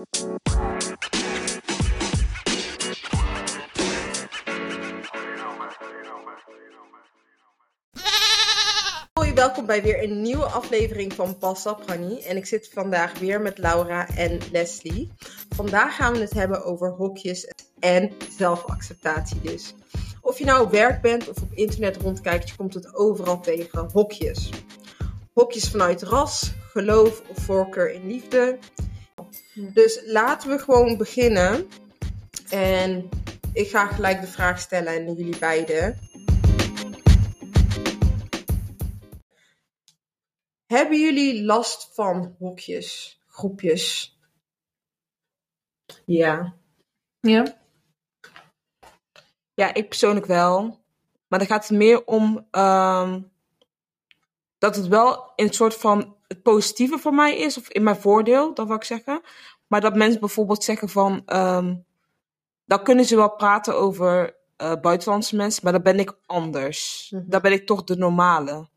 Hoi, welkom bij weer een nieuwe aflevering van Pas op Rani. En ik zit vandaag weer met Laura en Leslie. Vandaag gaan we het hebben over hokjes en zelfacceptatie dus. Of je nou werk bent of op internet rondkijkt, je komt het overal tegen. Hokjes. Hokjes vanuit ras, geloof of voorkeur in liefde. Dus laten we gewoon beginnen. En ik ga gelijk de vraag stellen aan jullie beiden. Hebben jullie last van hokjes, groepjes? Ja. Ja. Ja, ik persoonlijk wel. Maar dan gaat het meer om ehm, dat het wel een soort van het positieve voor mij is, of in mijn voordeel, dat wil ik zeggen. Maar dat mensen bijvoorbeeld zeggen van, ehm, dan kunnen ze wel praten over eh, buitenlandse mensen, maar dan ben ik anders. Mhm. Dan ben ik toch de normale,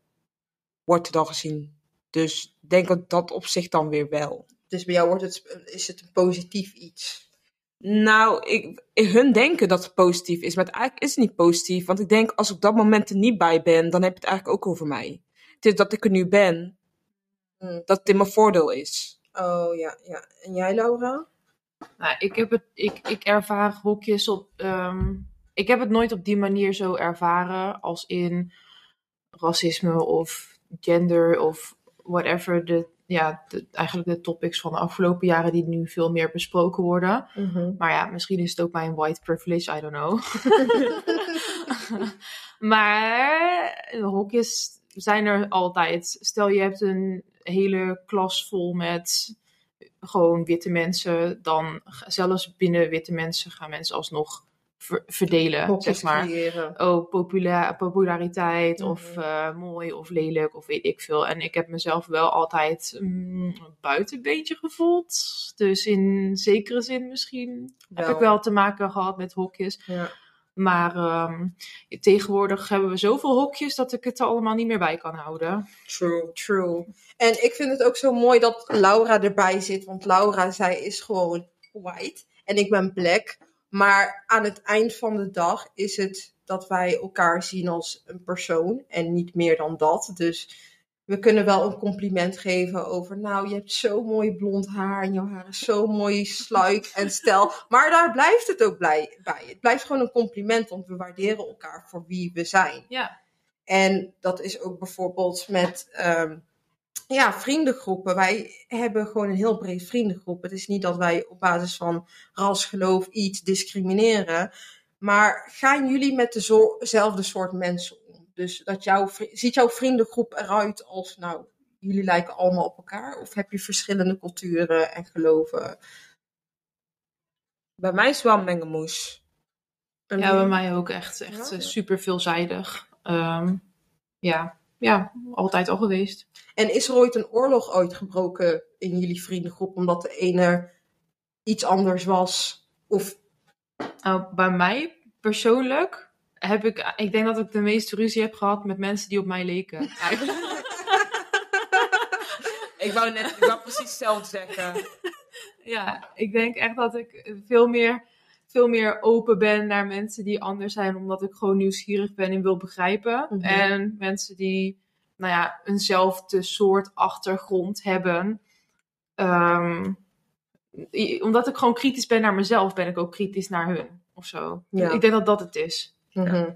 wordt er dan gezien. Dus ik denk dat dat op zich dan weer wel. Dus bij jou wordt het, is het een positief iets. Nou, ik, hun denken dat het positief is, maar het eigenlijk is het niet positief. Want ik denk, als ik op dat moment er niet bij ben, dan heb je het eigenlijk ook over mij. Het is dat ik er nu ben, Hmm. dat het in mijn voordeel is. Oh ja, ja. En jij, Laura? Nou, ik, heb het, ik, ik ervaar hokjes op. ehm, ik heb het nooit op die manier zo ervaren als in racisme of gender of whatever. De, ja, de, eigenlijk de topics van de afgelopen jaren die nu veel meer besproken worden. Maar ja, misschien is het ook mijn white privilege, I don't know. maar hokjes zijn er altijd. Stel je hebt een hele klas vol met gewoon witte mensen, dan zelfs binnen witte mensen gaan mensen alsnog ver- verdelen, zeg maar. creëren. Oh, popula populariteit of Mhm. eh, mooi of lelijk of weet ik veel. En ik heb mezelf wel altijd mm, een buitenbeentje gevoeld. Dus in zekere zin misschien heb ik wel te maken gehad met hokjes. Ja. Maar ehm, tegenwoordig hebben we zoveel hokjes dat ik het er allemaal niet meer bij kan houden. True, true. En ik vind het ook zo mooi dat Laura erbij zit. Want Laura, zij is gewoon white. En ik ben black. Maar aan het eind van de dag is het dat wij elkaar zien als een persoon. En niet meer dan dat. Dus we kunnen wel een compliment geven over... Nou, je hebt zo mooi blond haar. En jouw haar is zo mooi sluik en stijl. Maar daar blijft het ook blij, bij. Het blijft gewoon een compliment. Want we waarderen elkaar voor wie we zijn. Ja. En dat is ook bijvoorbeeld met ehm, ja, vriendengroepen. Wij hebben gewoon een heel breed vriendengroep. Het is niet dat wij op basis van ras, geloof, iets discrimineren. Maar gaan jullie met dezelfde soort mensen? Dus dat jouw, ziet jouw vriendengroep eruit als, nou, jullie lijken allemaal op elkaar? Of heb je verschillende culturen en geloven? Bij mij is het wel een mengelmoes. En Ja, bij mij ook echt, echt Ja, eh, ja. super veelzijdig. Ehm, ja. ja, altijd al geweest. En is er ooit een oorlog uitgebroken in jullie vriendengroep omdat de ene iets anders was? Of Nou, bij mij persoonlijk heb ik, ik denk dat ik de meeste ruzie heb gehad met mensen die op mij leken. Ik wou net, ik wou precies hetzelfde zeggen. ja, ik denk echt dat ik veel meer, veel meer open ben naar mensen die anders zijn, omdat ik gewoon nieuwsgierig ben en wil begrijpen. Mhm. En mensen die, nou ja, eenzelfde soort achtergrond hebben. Ehm, omdat ik gewoon kritisch ben naar mezelf, ben ik ook kritisch naar hun. Of zo. Ja. Ik denk dat dat het is. Mhm.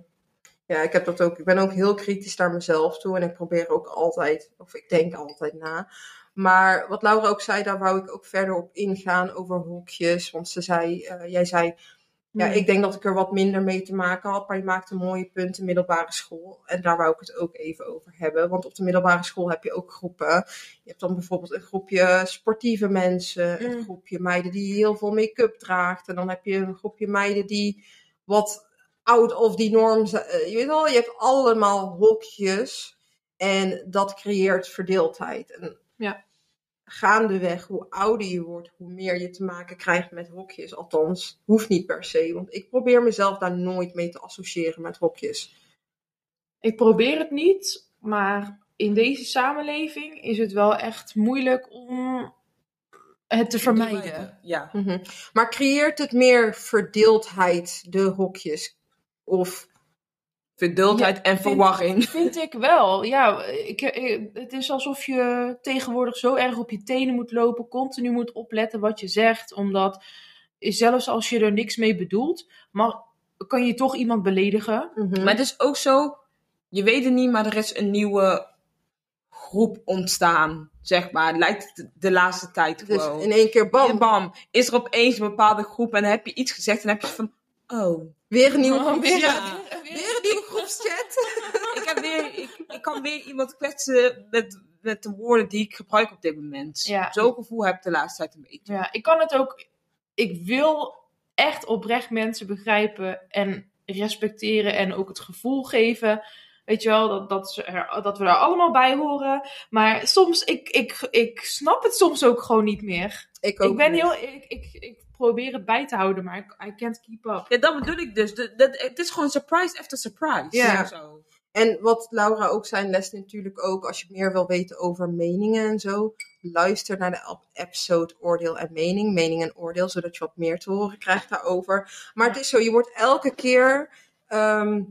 Ja, ik heb dat ook. Ik ben ook heel kritisch naar mezelf toe. En ik probeer ook altijd, of ik denk altijd na. Maar wat Laura ook zei, daar wou ik ook verder op ingaan over hokjes. Want ze zei, eh, jij zei, ja, Hmm. ik denk dat ik er wat minder mee te maken had. Maar je maakte mooie punten middelbare school. En daar wou ik het ook even over hebben. Want op de middelbare school heb je ook groepen. Je hebt dan bijvoorbeeld een groepje sportieve mensen. Een Mm. groepje meiden die heel veel make-up draagt. En dan heb je een groepje meiden die wat out of die norm zijn. Eh, Je weet wel, je hebt allemaal hokjes. En dat creëert verdeeldheid. En Ja. gaandeweg, hoe ouder je wordt, hoe meer je te maken krijgt met hokjes. Althans, hoeft niet per se. Want ik probeer mezelf daar nooit mee te associëren met hokjes. Ik probeer het niet, maar in deze samenleving is het wel echt moeilijk om het te vermijden. Ja. Mhm. Maar creëert het meer verdeeldheid, de hokjes? Of Verdeeldheid en vind- verwarring. Vind ik wel. Ja, ik, ik- het is alsof je tegenwoordig zo erg op je tenen moet lopen, continu moet opletten wat je zegt, omdat zelfs als je er niks mee bedoelt, maar kan je toch iemand beledigen. Mhm. Maar het is ook zo, je weet het niet, maar er is een nieuwe groep ontstaan, zeg maar. Lijkt de laatste tijd dus gewoon. in één keer bam, bam, is er opeens een bepaalde groep en dan heb je iets gezegd en dan heb je van, oh. weer een nieuwe Oh, ja. Weer een nieuwe groepschat. Ik, heb weer, ik, ik kan weer iemand kwetsen met, met de woorden die ik gebruik op dit moment. Ja. Zo'n gevoel heb ik de laatste tijd een beetje. Ja, ik kan het ook. Ik wil echt oprecht mensen begrijpen en respecteren en ook het gevoel geven. Weet je wel, dat, dat, er, dat we er allemaal bij horen. Maar soms, ik, ik, ik snap het soms ook gewoon niet meer. Ik ook Ik ben niet. heel, ik, ik, ik probeer het bij te houden, maar ik I can't keep up. Ja, dat bedoel ik dus. De- het is gewoon surprise after surprise. Ja. Zo. En wat Laura ook zei, les natuurlijk ook, als je meer wil weten over meningen en zo, luister naar de ep- episode Oordeel en Mening, Mening en Oordeel, zodat je wat meer te horen krijgt daarover. Maar het is zo, je wordt elke keer ehm,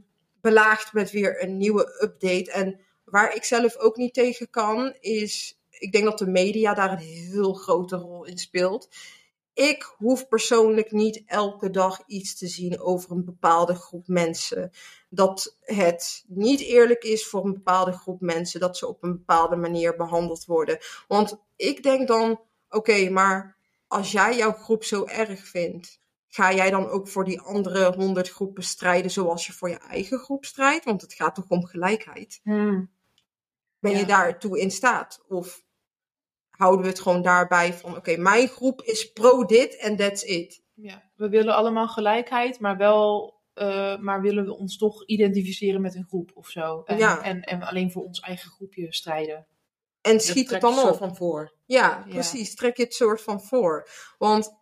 belaagd met weer een nieuwe update. En waar ik zelf ook niet tegen kan, is, ik denk dat de media daar een heel grote rol in speelt. Ik hoef persoonlijk niet elke dag iets te zien over een bepaalde groep mensen dat het niet eerlijk is voor een bepaalde groep mensen dat ze op een bepaalde manier behandeld worden. Want ik denk dan, oké, maar als jij jouw groep zo erg vindt, ga jij dan ook voor die andere honderd groepen strijden zoals je voor je eigen groep strijdt? Want het gaat toch om gelijkheid. Hmm. Ben Ja. je daartoe in staat? Of houden we het gewoon daarbij van, oké, mijn groep is pro dit en that's it. Ja, we willen allemaal gelijkheid, maar wel. eh, maar willen we ons toch identificeren met een groep of zo. En, Ja. en, en alleen voor ons eigen groepje strijden. En schiet het dan op. van voor. Ja, Ja. precies. Trek je het soort van voor. Want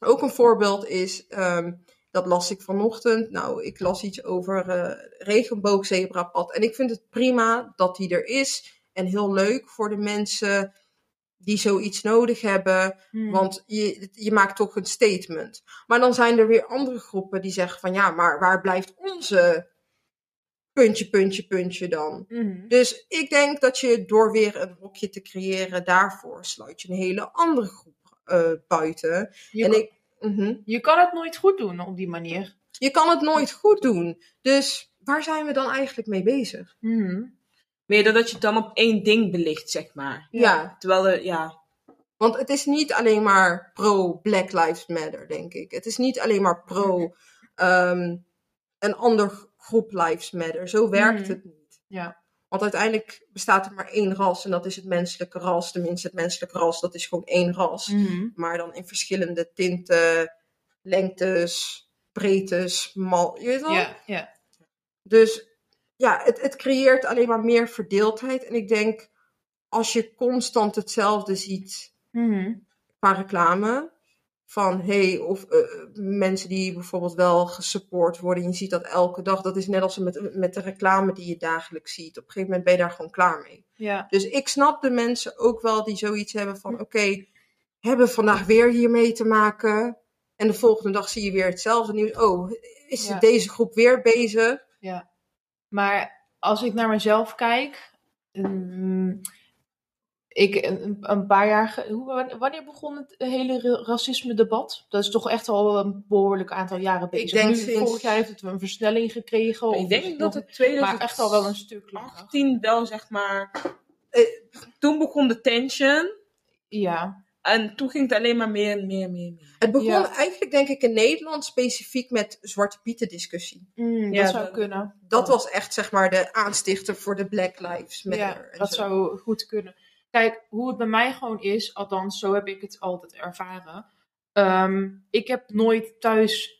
ook een voorbeeld is, ehm, dat las ik vanochtend. Nou, ik las iets over eh regenboogzebrapad. En ik vind het prima dat die er is. En heel leuk voor de mensen die zoiets nodig hebben. Hmm. Want je, je maakt toch een statement. Maar dan zijn er weer andere groepen die zeggen van ja, maar waar blijft onze puntje, puntje, puntje dan? Mhm. Dus ik denk dat je door weer een hokje te creëren, daarvoor sluit je een hele andere groep eh, buiten. je, en kan, ik, mhm. je kan het nooit goed doen op die manier. Je kan het nooit goed doen. Dus waar zijn we dan eigenlijk mee bezig? Mhm. Meer dan dat je het dan op één ding belicht, zeg maar. Ja, Terwijl, er, ja, want het is niet alleen maar pro Black Lives Matter, denk ik. Het is niet alleen maar pro ehm, een ander groep Lives Matter. Zo werkt Mhm. het niet. Ja. Want uiteindelijk bestaat er maar één ras en dat is het menselijke ras. Tenminste, het menselijke ras, dat is gewoon één ras. Mhm. maar dan in verschillende tinten, lengtes, breedtes, mal. Je weet wel? Ja, ja. Dus ja, het, het creëert alleen maar meer verdeeldheid. En ik denk, als je constant hetzelfde ziet Mhm. qua reclame, van hey, of eh, mensen die bijvoorbeeld wel gesupport worden, je ziet dat elke dag, dat is net als met, met de reclame die je dagelijks ziet. Op een gegeven moment ben je daar gewoon klaar mee. ja. Dus ik snap de mensen ook wel die zoiets hebben van: oké, hebben we vandaag weer hiermee te maken. En de volgende dag zie je weer hetzelfde nieuws. Oh, is Ja. deze groep weer bezig? Maar als ik naar mezelf kijk. mm, ik, een, een paar jaar. Wanneer begon het hele ra- racisme-debat? Dat is toch echt al een behoorlijk aantal jaren bezig. denk nu, sinds- Vorig jaar heeft het een versnelling gekregen. ik denk het dat nog- het 2018 Maar echt al wel een stuk langer. wel, zeg maar... Eh. toen begon de tension. Ja. En toen ging het alleen maar meer en meer en meer. meer. Het begon Ja. eigenlijk, denk ik, in Nederland specifiek met Zwarte Pieten discussie. Mm, Ja, dat zou dat- kunnen. Dat was echt, zeg maar, de aanstichter voor de Black Lives Matter. Ja, dat zo. zou goed kunnen. Kijk, hoe het bij mij gewoon is, althans, zo heb ik het altijd ervaren. Ehm, ik heb nooit thuis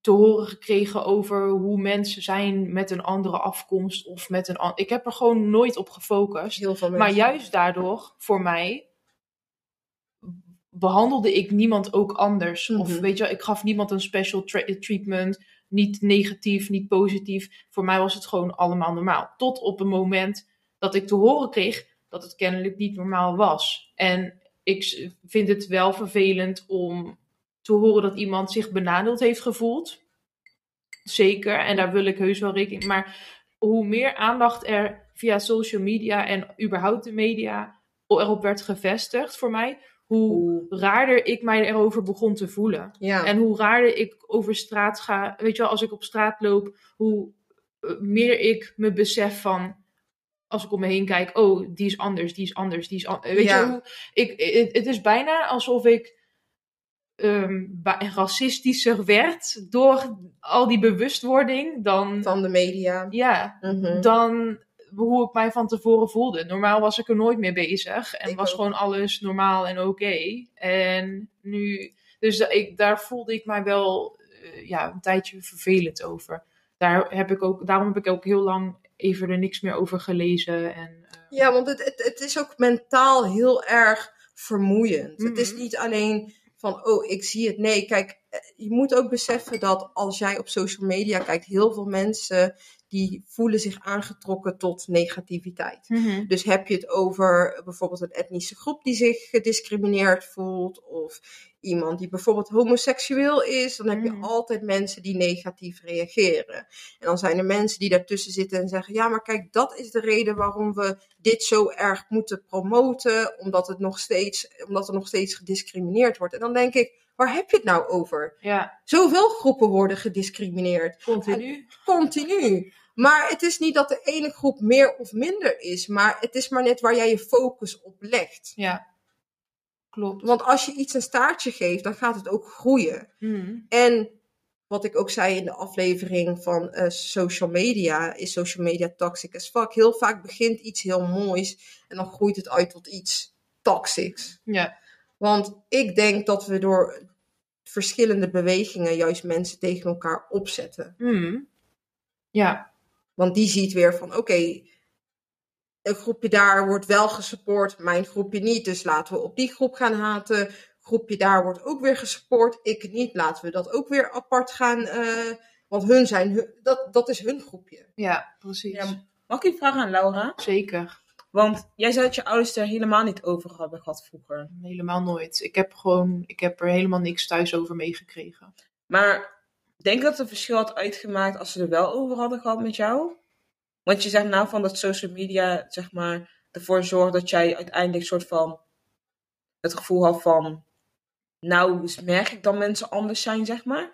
te horen gekregen over hoe mensen zijn met een andere afkomst of met een an- Ik heb er gewoon nooit op gefocust. Heel veel Maar juist daardoor, voor mij, behandelde ik niemand ook anders. Of Mhm. weet je, wel, ik gaf niemand een special treatment. Niet negatief, niet positief. Voor mij was het gewoon allemaal normaal. Tot op een moment dat ik te horen kreeg dat het kennelijk niet normaal was. En ik vind het wel vervelend om te horen dat iemand zich benadeeld heeft gevoeld. Zeker, en daar wil ik heus wel rekening Maar hoe meer aandacht er via social media en überhaupt de media erop werd gevestigd voor mij, hoe raarder ik mij erover begon te voelen. Ja. En hoe raarder ik over straat ga, weet je wel, als ik op straat loop, hoe eh, meer ik me besef van, als ik om me heen kijk, oh, die is anders, die is anders, die is anders. Weet Ja. je hoe, ik, het, het is bijna alsof ik ehm, racistischer werd door al die bewustwording dan, Van de media. ja, Mhm. dan hoe ik mij van tevoren voelde. Normaal was ik er nooit mee bezig en Ik was ook. gewoon alles normaal en oké. En nu, dus ik, daar voelde ik mij wel eh, ja, een tijdje vervelend over. Daar heb ik ook, daarom heb ik ook heel lang even er niks meer over gelezen. En, eh, Ja, want het, het, het is ook mentaal heel erg vermoeiend. Het is Mhm. niet alleen van, oh, ik zie het. Nee, kijk, je moet ook beseffen dat als jij op social media kijkt, heel veel mensen die voelen zich aangetrokken tot negativiteit. Dus heb je het over bijvoorbeeld een etnische groep die zich gediscrimineerd voelt, of iemand die bijvoorbeeld homoseksueel is, dan heb je Mhm. altijd mensen die negatief reageren. En dan zijn er mensen die daartussen zitten en zeggen: Ja, maar kijk, dat is de reden waarom we dit zo erg moeten promoten, omdat, het nog steeds, omdat er nog steeds gediscrimineerd wordt. En dan denk ik: Waar heb je het nou over? ja, Zoveel groepen worden gediscrimineerd continu. continu. Maar het is niet dat de ene groep meer of minder is, maar het is maar net waar jij je focus op legt. Ja, klopt. Want als je iets een staartje geeft, dan gaat het ook groeien. Mhm. En wat ik ook zei in de aflevering van eh, social media, is social media toxic as fuck. Heel vaak begint iets heel moois en dan groeit het uit tot iets toxics. Ja, Want ik denk dat we door verschillende bewegingen juist mensen tegen elkaar opzetten. Mhm. ja, Want die ziet weer van, oké, een groepje daar wordt wel gesupport, mijn groepje niet. Dus laten we op die groep gaan haten. Groepje daar wordt ook weer gesupport, ik niet. Laten we dat ook weer apart gaan. eh, want hun zijn, hun- dat, dat is hun groepje. ja, precies. Ja, mag ik vragen aan Laura? Zeker. Want jij zei dat je ouders er helemaal niet over hebben gehad vroeger. Helemaal nooit. Ik heb gewoon, ik heb er helemaal niks thuis over meegekregen. Maar denk dat het een verschil had uitgemaakt als ze er wel over hadden gehad met jou? Want je zegt nou van dat social media, zeg maar, ervoor zorgt dat jij uiteindelijk soort van het gevoel had van, nou merk ik dat mensen anders zijn, zeg maar?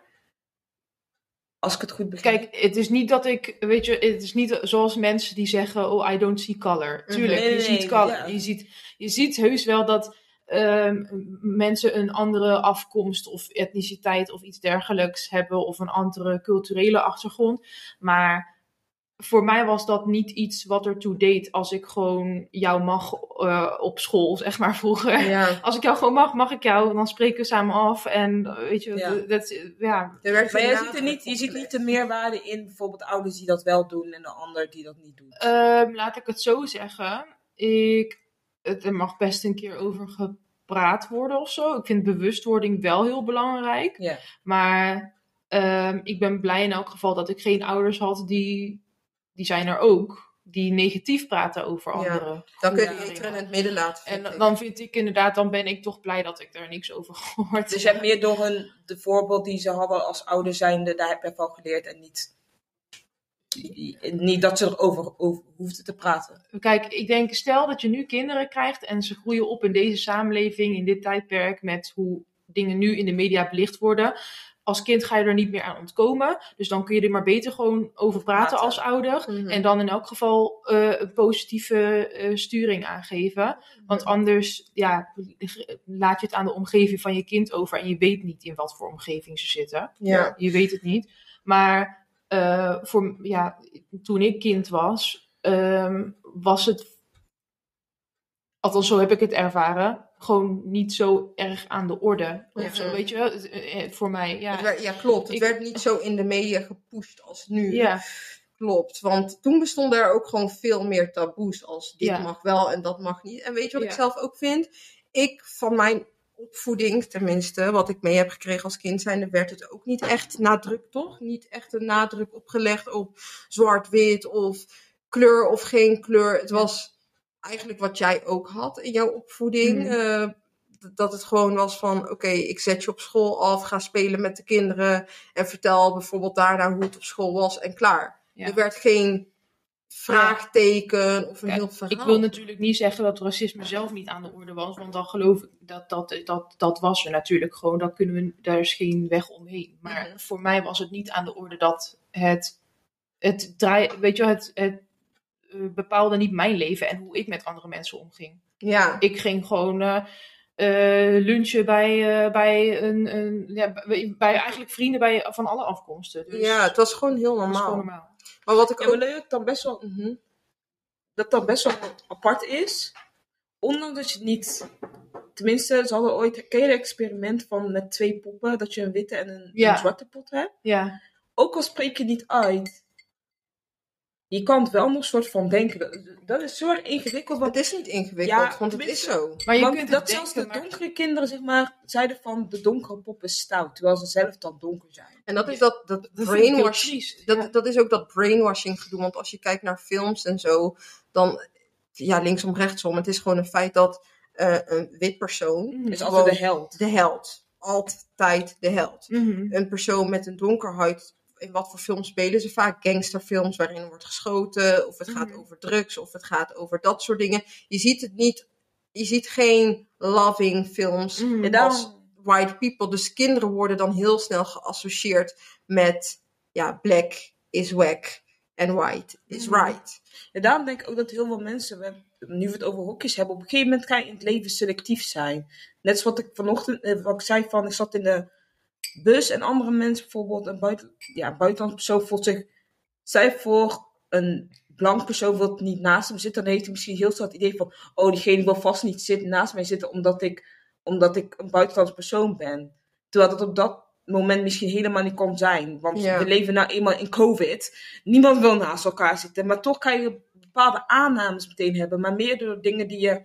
Als ik het goed begrijp. Kijk, het is niet dat ik, weet je, het is niet zoals mensen die zeggen, oh, I don't see color. Mhm. Tuurlijk, Nee, je nee, ziet color. ja. Je, ziet, je ziet heus wel dat ehm, mensen een andere afkomst of etniciteit of iets dergelijks hebben of een andere culturele achtergrond. Maar voor mij was dat niet iets wat ertoe deed als ik gewoon jou mag eh, op school, zeg maar vroeger. Ja. Als ik jou gewoon mag, mag ik jou. Dan spreken we samen af. En eh, weet je, Ja. dat, ja, Er werd Maar je ziet, er niet, je ziet niet de meerwaarde in bijvoorbeeld ouders die dat wel doen en de ander die dat niet doet. Ehm, laat ik het zo zeggen. Ik, het, er mag best een keer over gepraat worden of zo. Ik vind bewustwording wel heel belangrijk. Ja. Maar ehm, ik ben blij in elk geval dat ik geen ouders had die, die zijn er ook, die negatief praten over Ja. anderen. Dan kun je die eter in het midden laten. En dan vind ik inderdaad, dan ben ik toch blij dat ik daar niks over gehoord Dus je hebt meer door hun, de voorbeeld die ze hadden als ouder zijnde, daar heb je van geleerd en niet, niet dat ze erover over hoefden te praten. Kijk, ik denk, stel dat je nu kinderen krijgt en ze groeien op in deze samenleving, in dit tijdperk, met hoe dingen nu in de media belicht worden. Als kind ga je er niet meer aan ontkomen. Dus dan kun je er maar beter gewoon over praten als ouder. Mhm. En dan in elk geval eh, een positieve eh, sturing aangeven. Want anders ja, laat je het aan de omgeving van je kind over. En je weet niet in wat voor omgeving ze zitten. Ja. Je weet het niet. Maar eh, voor, ja, toen ik kind was, ehm, was het, althans zo heb ik het ervaren, gewoon niet zo erg aan de orde. Of zo, weet je wel, eh, eh, voor mij, ja. Werd- ja, klopt. Het Ik- werd niet zo in de media gepusht als nu. Ja, Klopt, want toen bestonden er ook gewoon veel meer taboes als dit Ja. mag wel en dat mag niet. En weet je wat ik zelf ook vind? Ik van mijn opvoeding, tenminste, wat ik mee heb gekregen als kind zijnde, werd het ook niet echt nadruk, toch? Niet echt een nadruk opgelegd op zwart-wit of kleur of geen kleur. Het was eigenlijk wat jij ook had in jouw opvoeding. Mhm. Eh, dat het gewoon was van, oké, ik zet je op school af, ga spelen met de kinderen en vertel bijvoorbeeld daarna hoe het op school was en klaar. Ja. Er werd geen vraagteken of een Kijk, heel verhaal. Ik wil natuurlijk niet zeggen dat racisme zelf niet aan de orde was, want dan geloof ik dat dat, dat, dat was er natuurlijk gewoon. Dat kunnen we, daar is geen weg omheen. Maar Mhm. voor mij was het niet aan de orde dat het, het draai, weet je, wel, het, het bepaalde niet mijn leven en hoe ik met andere mensen omging. Ja, Ik ging gewoon eh, eh, lunchen bij, eh, bij, een, een, ja, bij, bij eigenlijk vrienden bij, van alle afkomsten. Dus ja, het was gewoon heel dat normaal. gewoon normaal. Maar wat ik Ja, ook... maar dat het dan best wel, Mhm. dat dan best wel apart is. Ondanks dat je het niet... Tenminste, ze hadden ooit... Ken je het experiment van met twee poppen? Dat je een witte en een, Ja. een zwarte pot hebt? Ja, Ook al spreek je niet uit. Je kan het wel nog soort van denken. Dat, is zo erg ingewikkeld. Want, Het is niet ingewikkeld, Ja, want het is zo. maar je want kunt dat zelfs denken, de maar- donkere kinderen zeg maar, zeiden van de donkere pop is stout. Terwijl ze zelf dan donker zijn. En dat is dat, dat Dat vind ik heel brainwash. triest, Dat, ja. dat is ook dat brainwashing gedoe. Want als je kijkt naar films en zo, dan ja, linksom, rechtsom. Het is gewoon een feit dat eh, een wit persoon Mhm. Is altijd de held. de held. Altijd de held. Mhm. Een persoon met een donker huid. In wat voor films spelen ze vaak? Gangsterfilms waarin wordt geschoten. Of het gaat Mhm. over drugs. Of het gaat over dat soort dingen. Je ziet het niet. Je ziet geen loving films Mhm. En daarom- als white people. Dus kinderen worden dan heel snel geassocieerd met ja, black is wack en white is Mhm. right. En daarom denk ik ook dat heel veel mensen, we nu we het over hokjes hebben, op een gegeven moment kan je in het leven selectief zijn. Net zoals wat ik vanochtend, eh, wat ik zei van, ik zat in de bus en andere mensen bijvoorbeeld, een buiten, ja, buitenlandse persoon voelt zich, zij voor een blank persoon wil niet naast hem zitten, dan heeft hij misschien heel snel het idee van, oh, diegene wil vast niet zitten, naast mij zitten omdat ik, omdat ik een buitenlandse persoon ben. Terwijl dat op dat moment misschien helemaal niet kon zijn. Want Ja. we leven nou eenmaal in COVID. Niemand wil naast elkaar zitten. Maar toch kan je bepaalde aannames meteen hebben. Maar meer door dingen die je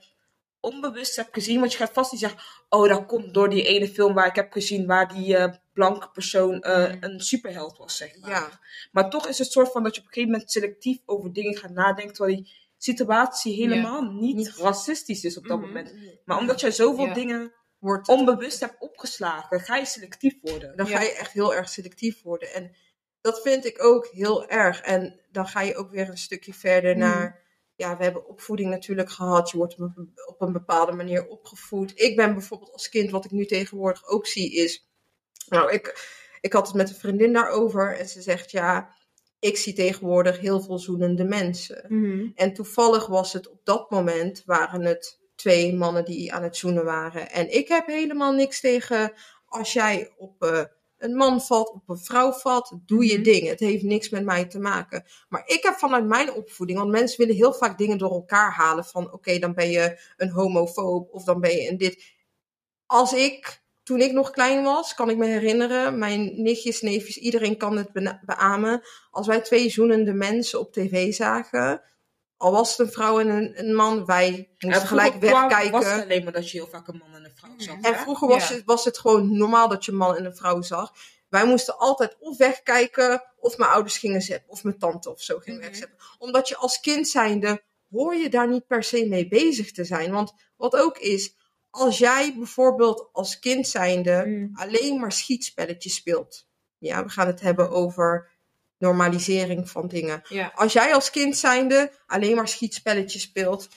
onbewust hebt gezien. Want je gaat vast niet zeggen, oh, dat komt door die ene film waar ik heb gezien waar die eh, blanke persoon eh, Mhm. een superheld was, zeg maar. Ja, Maar toch is het soort van dat je op een gegeven moment selectief over dingen gaat nadenken. Terwijl die situatie helemaal niet, Niet. racistisch is op dat Mhm. moment. Maar omdat jij zoveel Ja. dingen wordt onbewust hebt opgeslagen, ga je selectief worden. dan ga je echt heel erg selectief worden. En dat vind ik ook heel erg. En dan ga je ook weer een stukje verder Mhm. naar. Ja, we hebben opvoeding natuurlijk gehad. Je wordt op een- bepaalde manier opgevoed. Ik ben bijvoorbeeld als kind, wat ik nu tegenwoordig ook zie, is. Nou, ik, ik had het met een vriendin daarover. En ze zegt ja. Ik zie tegenwoordig heel veel zoenende mensen. Mhm. En toevallig was het op dat moment, waren het twee mannen die aan het zoenen waren. En ik heb helemaal niks tegen als jij op eh, een man valt, op een vrouw valt, doe je Mhm. ding. Het heeft niks met mij te maken. Maar ik heb vanuit mijn opvoeding, want mensen willen heel vaak dingen door elkaar halen. Van oké, dan ben je een homofoob of dan ben je een dit. Als ik, toen ik nog klein was, kan ik me herinneren, mijn nichtjes, neefjes, iedereen kan het beamen. Als wij twee zoenende mensen op tv zagen, al was het een vrouw en een, een man, wij moesten En gelijk wegkijken. was het alleen maar dat je heel vaak een man en een vrouw zag. En hè? vroeger was, Ja. het, was het gewoon normaal dat je een man en een vrouw zag. Wij moesten altijd of wegkijken, of mijn ouders gingen zeppen, of mijn tante of zo ging Mhm. wegzeppen. Omdat je als kind zijnde, hoor je daar niet per se mee bezig te zijn. Want wat ook is, als jij bijvoorbeeld als kind zijnde Mm. alleen maar schietspelletjes speelt. Ja, we gaan het hebben over normalisering van dingen. Ja. Als jij als kind zijnde alleen maar schietspelletjes speelt,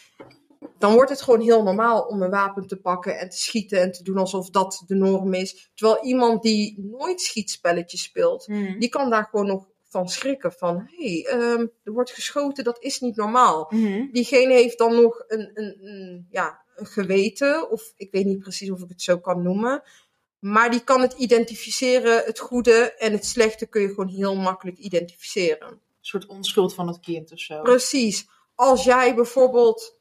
dan wordt het gewoon heel normaal om een wapen te pakken en te schieten en te doen alsof dat de norm is. Terwijl iemand die nooit schietspelletjes speelt, Mhm. die kan daar gewoon nog van schrikken. Van, hé, hey, ehm, er wordt geschoten, dat is niet normaal. Mhm. Diegene heeft dan nog een, een, een, ja, een geweten, of ik weet niet precies of ik het zo kan noemen. Maar die kan het identificeren, het goede en het slechte kun je gewoon heel makkelijk identificeren. Een soort onschuld van het kind of zo. Precies. Als jij bijvoorbeeld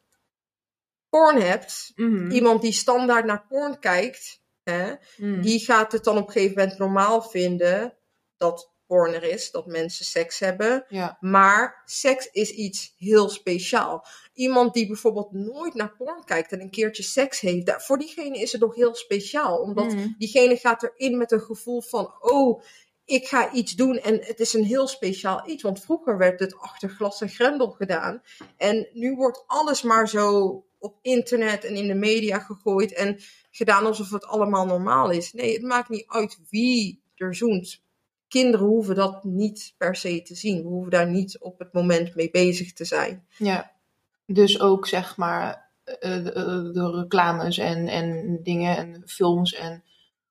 porn hebt, Mhm. iemand die standaard naar porn kijkt, hè, Mhm. die gaat het dan op een gegeven moment normaal vinden dat porn er is, dat mensen seks hebben. Ja. Maar seks is iets heel speciaal. Iemand die bijvoorbeeld nooit naar porn kijkt en een keertje seks heeft, daar- voor diegene is het nog heel speciaal. Omdat Mhm. diegene gaat erin met een gevoel van, oh, ik ga iets doen en het is een heel speciaal iets. Want vroeger werd het achter glas en grendel gedaan. En nu wordt alles maar zo op internet en in de media gegooid. En gedaan alsof het allemaal normaal is. Nee, het maakt niet uit wie er zoent. Kinderen hoeven dat niet per se te zien. We hoeven daar niet op het moment mee bezig te zijn. Ja. Dus ook zeg maar eh, de, eh, de reclames en, en dingen en films en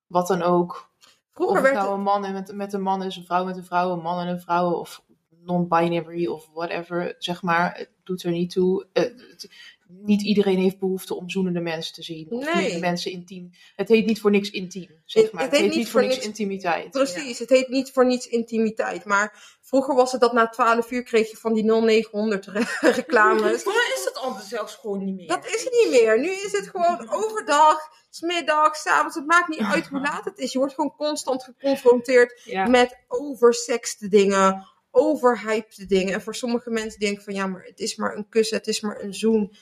wat dan ook. Vroeger of het nou een man en met, met een man is, een vrouw met een vrouw, een man en een vrouw, of non-binary of whatever, zeg maar. Het doet er niet toe. Eh, het- niet iedereen heeft behoefte om zoenende mensen te zien. Of Nee. niet mensen intiem. Het heet niet voor niks intiem, zeg Het- maar. het Het, heet heet niet voor niks, intimiteit. Precies, het heet niet voor niets intimiteit. Maar vroeger was het dat na 12 uur kreeg je van die 0900 re- reclames. Voor mij is dat anders zelfs gewoon niet meer. Dat is het niet meer. Nu is het gewoon overdag, smiddags, s avonds. Het maakt niet uit hoe laat het is. Je wordt gewoon constant geconfronteerd Ja. met oversexte dingen, overhypte dingen. En voor sommige mensen denken van ja, maar het is maar een kus, het is maar een zoen.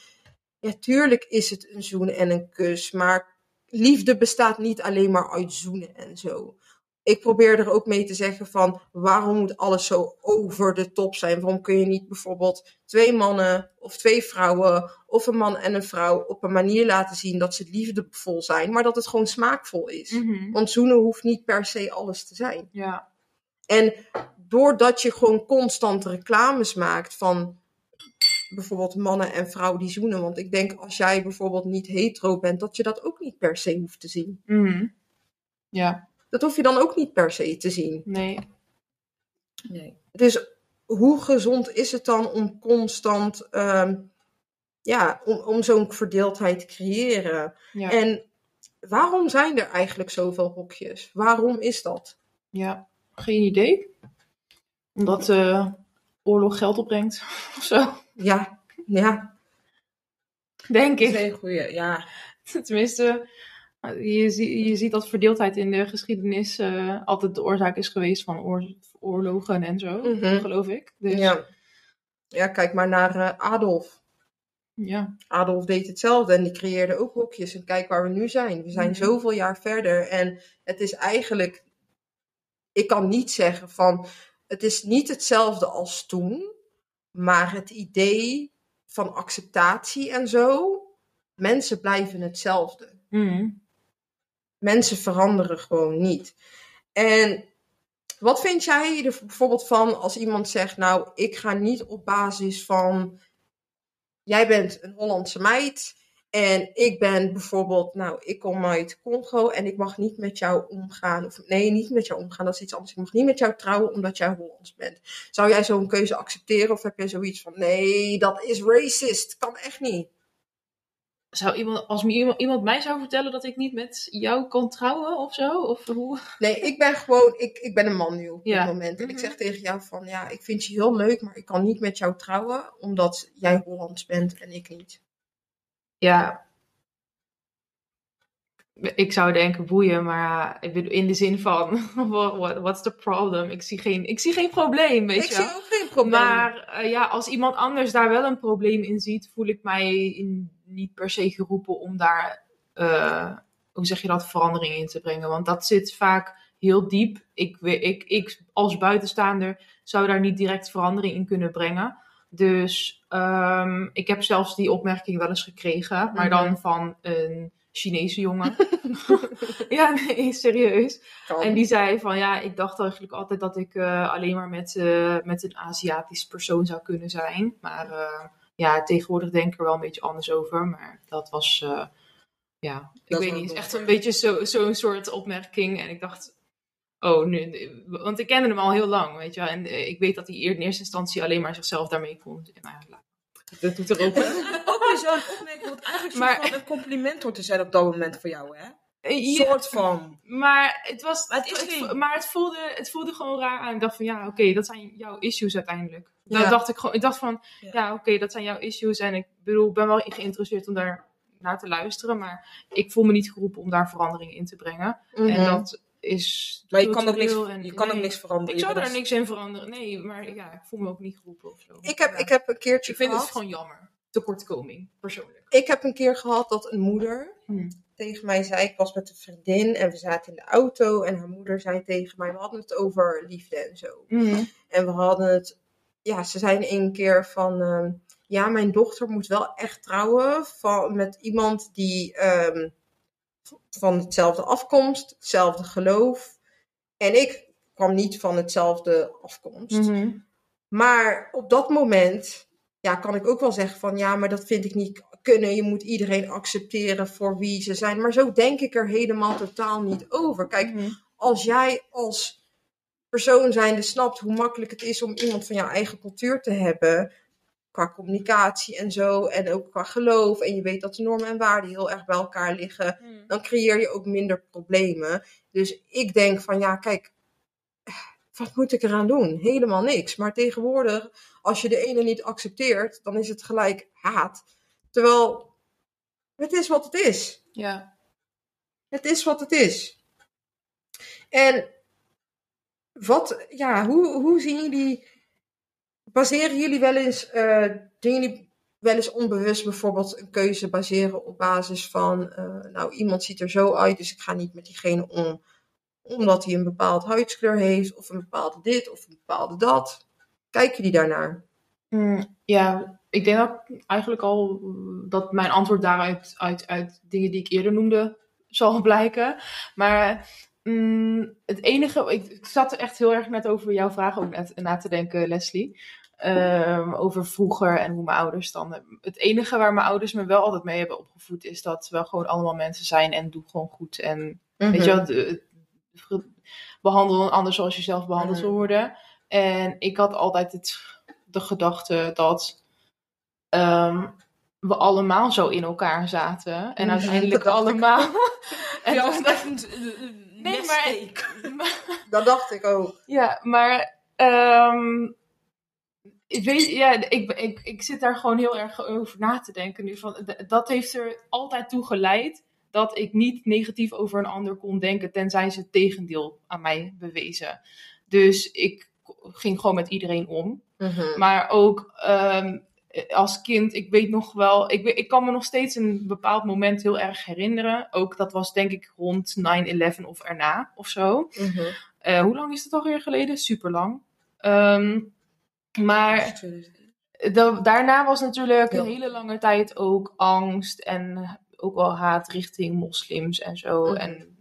Ja, tuurlijk is het een zoen en een kus, maar liefde bestaat niet alleen maar uit zoenen en zo. Ik probeer er ook mee te zeggen van waarom moet alles zo over de top zijn? Waarom kun je niet bijvoorbeeld twee mannen of twee vrouwen of een man en een vrouw op een manier laten zien dat ze liefdevol zijn, maar dat het gewoon smaakvol is? Mhm. Want zoenen hoeft niet per se alles te zijn. ja. En doordat je gewoon constant reclames maakt van bijvoorbeeld mannen en vrouwen die zoenen. Want ik denk als jij bijvoorbeeld niet hetero bent, dat je dat ook niet per se hoeft te zien. Mhm. Ja, Dat hoef je dan ook niet per se te zien. nee. Nee. Dus hoe gezond is het dan om constant, ehm, ja, om, om zo'n verdeeldheid te creëren? Ja. En waarom zijn er eigenlijk zoveel hokjes? Waarom is dat? ja, geen idee. Omdat eh, oorlog geld opbrengt of zo. Ja, ja, Denk Dat is ik. een goeie, ja. Tenminste, je, zie- je ziet dat verdeeldheid in de geschiedenis eh, altijd de oorzaak is geweest van oor- oorlogen en zo, Mhm. geloof ik. Dus ja. ja. Ja, kijk maar naar eh, Adolf. ja. Adolf deed hetzelfde en die creëerde ook hokjes. En kijk waar we nu zijn. We zijn Mhm. zoveel jaar verder. En het is eigenlijk. Ik kan niet zeggen van. Het is niet hetzelfde als toen. Maar het idee van acceptatie en zo. Mensen blijven hetzelfde. Mhm. Mensen veranderen gewoon niet. En wat vind jij er bijvoorbeeld van als iemand zegt: Nou, ik ga niet op basis van. Jij bent een Hollandse meid. En ik ben bijvoorbeeld, nou, ik kom uit Congo en ik mag niet met jou omgaan. Of nee, niet met jou omgaan, dat is iets anders. Ik mag niet met jou trouwen omdat jij Hollands bent. Zou jij zo'n keuze accepteren of heb jij zoiets van, nee, dat is racist, kan echt niet. Zou iemand, als iemand, iemand mij zou vertellen dat ik niet met jou kan trouwen of zo? Of hoe? Nee, ik ben gewoon, ik, ik ben een man nu op dit Ja. moment. En ik Mhm. zeg tegen jou van, ja, ik vind je heel leuk, maar ik kan niet met jou trouwen, omdat jij Hollands bent en ik niet. Ja. Ik zou denken boeien, maar ik in de zin van, what, what- what's the problem? Ik zie geen, ik zie geen probleem, weet ik je zie wel. ook geen probleem. Maar eh, ja, als iemand anders daar wel een probleem in ziet, voel ik mij in, niet per se geroepen om daar, eh, hoe zeg je dat, verandering in te brengen. Want dat zit vaak heel diep. Ik, ik, ik als buitenstaander zou daar niet direct verandering in kunnen brengen. Dus ehm, ik heb zelfs die opmerking wel eens gekregen, maar Mhm. dan van een Chinese jongen. ja, nee, serieus. En die zei van ja, ik dacht eigenlijk altijd dat ik eh, alleen maar met, eh, met een Aziatisch persoon zou kunnen zijn. Maar eh, ja, tegenwoordig denk ik er wel een beetje anders over. Maar dat was, ja, ik weet niet, echt een beetje zo- zo'n soort opmerking. En ik dacht, oh, nu, want ik kende hem al heel lang, weet je wel. En eh, ik weet dat hij in eerste instantie alleen maar zichzelf daarmee kon. Nou, ja, dat doet er ook. Ook weer zo'n opmerking wat eigenlijk Maar- maar... een compliment hoort te zijn op dat moment voor jou, hè? Een Ja, soort van. Maar het was. Maar het is het, maar het voelde, het voelde gewoon raar aan. Ik dacht van ja, oké, dat zijn jouw issues uiteindelijk. Dat Ja. dacht ik gewoon. Ik dacht van Ja. ja, oké, dat zijn jouw issues. En ik bedoel, ik ben wel geïnteresseerd om daar naar te luisteren. Maar ik voel me niet geroepen om daar verandering in te brengen. Mhm. En dat is. Maar je kan ook niks, en- je kan ook niks veranderen. Ik zou daar niks in veranderen. Nee, maar ja, ik voel me ook niet geroepen of zo. ik, heb, Ja. ik heb een keertje ik vind gehad. het gewoon jammer. Tekortkoming, persoonlijk. Ik heb een keer gehad dat een moeder Hmm. tegen mij zei, ik was met een vriendin en we zaten in de auto en haar moeder zei tegen mij, we hadden het over liefde en zo. En we hadden het, ja, ze zei één keer van, ehm, ja, mijn dochter moet wel echt trouwen van, met iemand die, ehm, van hetzelfde afkomst, hetzelfde geloof. En ik kwam niet van hetzelfde afkomst. Mhm. Maar op dat moment ja, kan ik ook wel zeggen van ja, maar dat vind ik niet kunnen. Je moet iedereen accepteren voor wie ze zijn. Maar zo denk ik er helemaal totaal niet over. Kijk, Mhm. als jij als persoon zijnde snapt hoe makkelijk het is om iemand van jouw eigen cultuur te hebben, qua communicatie en zo, en ook qua geloof, en je weet dat de normen en waarden heel erg bij elkaar liggen, dan creëer je ook minder problemen. Dus ik denk van ja, kijk, wat moet ik eraan doen? Helemaal niks. Maar tegenwoordig, als je de ene niet accepteert, dan is het gelijk haat. Terwijl het is wat het is. Ja. Het is wat het is. En wat, ja, hoe, hoe zien jullie, baseren jullie wel eens, eh doen jullie wel eens onbewust bijvoorbeeld een keuze baseren op basis van, eh, nou, iemand ziet er zo uit, dus ik ga niet met diegene om, omdat hij een bepaald huidskleur heeft, of een bepaalde dit, of een bepaalde dat. Kijken jullie daarnaar? Mm, ja, ik denk dat eigenlijk al dat mijn antwoord daaruit uit, uit dingen die ik eerder noemde zal blijken. Maar mm, het enige, ik, zat er echt heel erg net over jouw vraag ook na te denken, Leslie. Ehm, over vroeger en hoe mijn ouders dan. Het enige waar mijn ouders me wel altijd mee hebben opgevoed is dat we gewoon allemaal mensen zijn en doe gewoon goed. En Weet je wel, de- de- behandel een ander zoals je zelf behandeld wil Mhm. worden. En ik had altijd het, de gedachte dat ehm, we allemaal zo in elkaar zaten. En Mhm, uiteindelijk allemaal. en Ja, dat- een Nee, mistake. maar, Dat dacht ik ook. ja, maar ehm, ik weet, ja, ik, ik, ik zit daar gewoon heel erg over na te denken nu. Van, dat heeft er altijd toe geleid dat ik niet negatief over een ander kon denken, tenzij ze het tegendeel aan mij bewezen. Dus ik ging gewoon met iedereen om. Mhm. Maar ook ehm, als kind, ik weet nog wel, ik, ik kan me nog steeds een bepaald moment heel erg herinneren. Ook dat was denk ik rond 9-11 of erna of zo. Mhm. Eh, hoe lang is dat alweer geleden? Super lang. Ehm, maar da- daarna was natuurlijk Ja. een hele lange tijd ook angst en ook wel haat richting moslims en zo. Mhm. En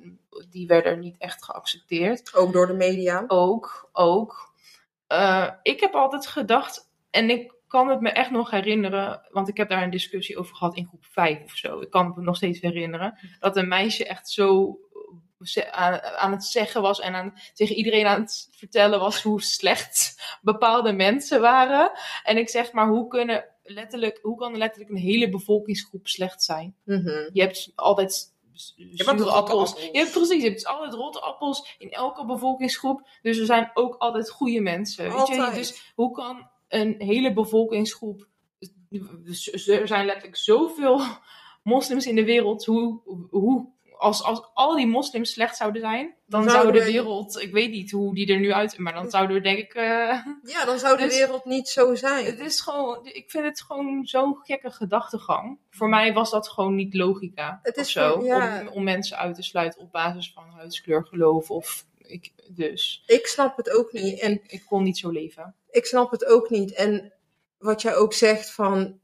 die werden niet echt geaccepteerd. Ook door de media. Ook, ook. Eh, ik heb altijd gedacht, en ik kan het me echt nog herinneren, want ik heb daar een discussie over gehad in groep 5 of zo. Ik kan het me nog steeds herinneren. Dat een meisje echt zo aan, aan het zeggen was en aan, tegen iedereen aan het vertellen was hoe slecht bepaalde mensen waren. En ik zeg maar, hoe, kunnen letterlijk, hoe kan letterlijk een hele bevolkingsgroep slecht zijn? Mhm. Je hebt altijd s- hebt appels. appels. Je hebt precies, je hebt altijd rotte appels in elke bevolkingsgroep. Dus er zijn ook altijd goede mensen. Weet je? Dus hoe kan een hele bevolkingsgroep. Er zijn letterlijk zoveel moslims in de wereld. Hoe, hoe, als, als al die moslims slecht zouden zijn, dan Dan zou de we- wereld. Ik weet niet hoe die er nu uit. Maar dan zouden we denk ik. eh, Ja, dan zou de Dus- wereld niet zo zijn. het is gewoon, ik vind het gewoon zo'n gekke gedachtegang. Voor mij was dat gewoon niet logica Het is zo. ja. Om, om mensen uit te sluiten op basis van huidskleur, geloof of ik, dus. Ik snap het ook niet. En Ik, ik kon niet zo leven. ik snap het ook niet. En wat jij ook zegt van,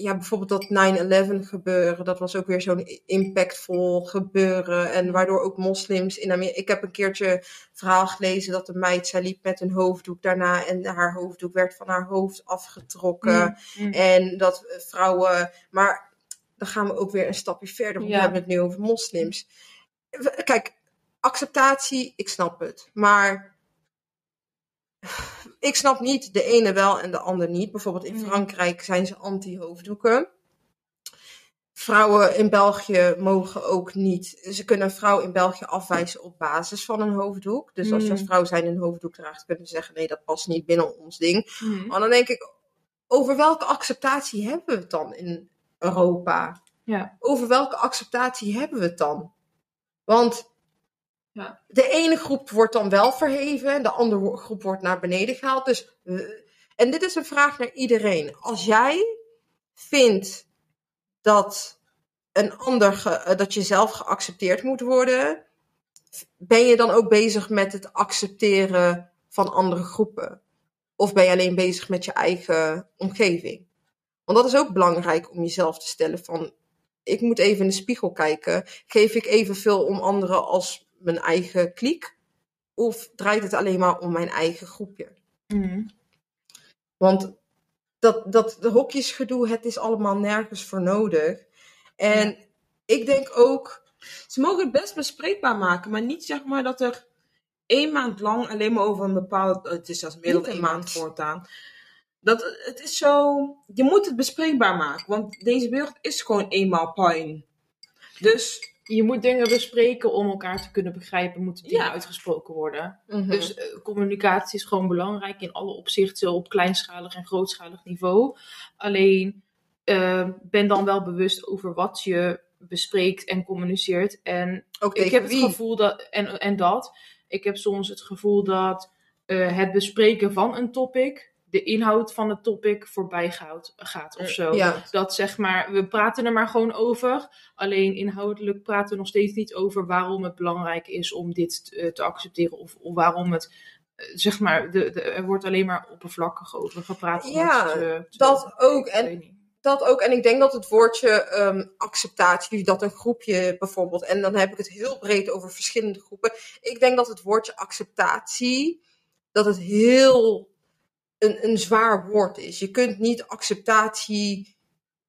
ja, bijvoorbeeld dat 9-11 gebeuren, dat was ook weer zo'n impactvol gebeuren. En waardoor ook moslims in Amerika. Ik heb een keertje een verhaal gelezen dat een meid, zij liep met een hoofddoek daarna en haar hoofddoek werd van haar hoofd afgetrokken. Mm. En dat eh, vrouwen. Maar dan gaan we ook weer een stapje verder. Want Ja. we hebben het nu over moslims. Kijk, acceptatie, ik snap het. Maar ik snap niet de ene wel en de ander niet. Bijvoorbeeld in. Frankrijk zijn ze anti-hoofddoeken. Vrouwen in België mogen ook niet. Ze kunnen een vrouw in België afwijzen op basis van een hoofddoek. Dus als je als Mm. vrouw zijn een hoofddoek draagt, kunnen ze zeggen: nee, dat past niet binnen ons ding. Mm. Maar dan denk ik, over welke acceptatie hebben we het dan in Europa? Ja. Over welke acceptatie hebben we het dan? Want Ja. de ene groep wordt dan wel verheven en de andere groep wordt naar beneden gehaald. Dus, eh, en dit is een vraag naar iedereen. Als jij vindt dat, een ander eh, dat je zelf geaccepteerd moet worden, ben je dan ook bezig met het accepteren van andere groepen? Of ben je alleen bezig met je eigen omgeving? Want dat is ook belangrijk om jezelf te stellen van, ik moet even in de spiegel kijken. Geef ik evenveel om anderen als mijn eigen kliek? Of draait het alleen maar om mijn eigen groepje? Mhm. Want dat, dat de hokjesgedoe, het is allemaal nergens voor nodig. En ik denk ook, Ze mogen het best bespreekbaar maken, maar niet zeg maar dat er één maand lang alleen maar over een bepaalde, het is Niet één een maand maand. voortaan. Dat, het is zo, je moet het bespreekbaar maken, want deze wereld is gewoon eenmaal pijn. Dus, Je moet dingen bespreken om elkaar te kunnen begrijpen, moeten dingen Ja. uitgesproken worden. mhm, Dus eh, communicatie is gewoon belangrijk in alle opzichten op kleinschalig en grootschalig niveau. Alleen eh, ben dan wel bewust over wat je bespreekt en communiceert. En ook ik heb het gevoel dat, en, en dat, ik heb soms het gevoel dat eh, het bespreken van een topic, de inhoud van het topic voorbij gaat, gaat of zo. Ja, Dat zeg maar, we praten er maar gewoon over. Alleen inhoudelijk praten we nog steeds niet over waarom het belangrijk is om dit eh, te accepteren. Of, of waarom het, eh, zeg maar, de, de, er wordt alleen maar oppervlakkig over gepraat. Ja, te- dat ook. ik En weet niet. dat ook. En ik denk dat het woordje ehm, acceptatie, dat een groepje bijvoorbeeld, en dan heb ik het heel breed over verschillende groepen. Ik denk dat het woordje acceptatie, dat het heel een, een zwaar woord is. Je kunt niet acceptatie,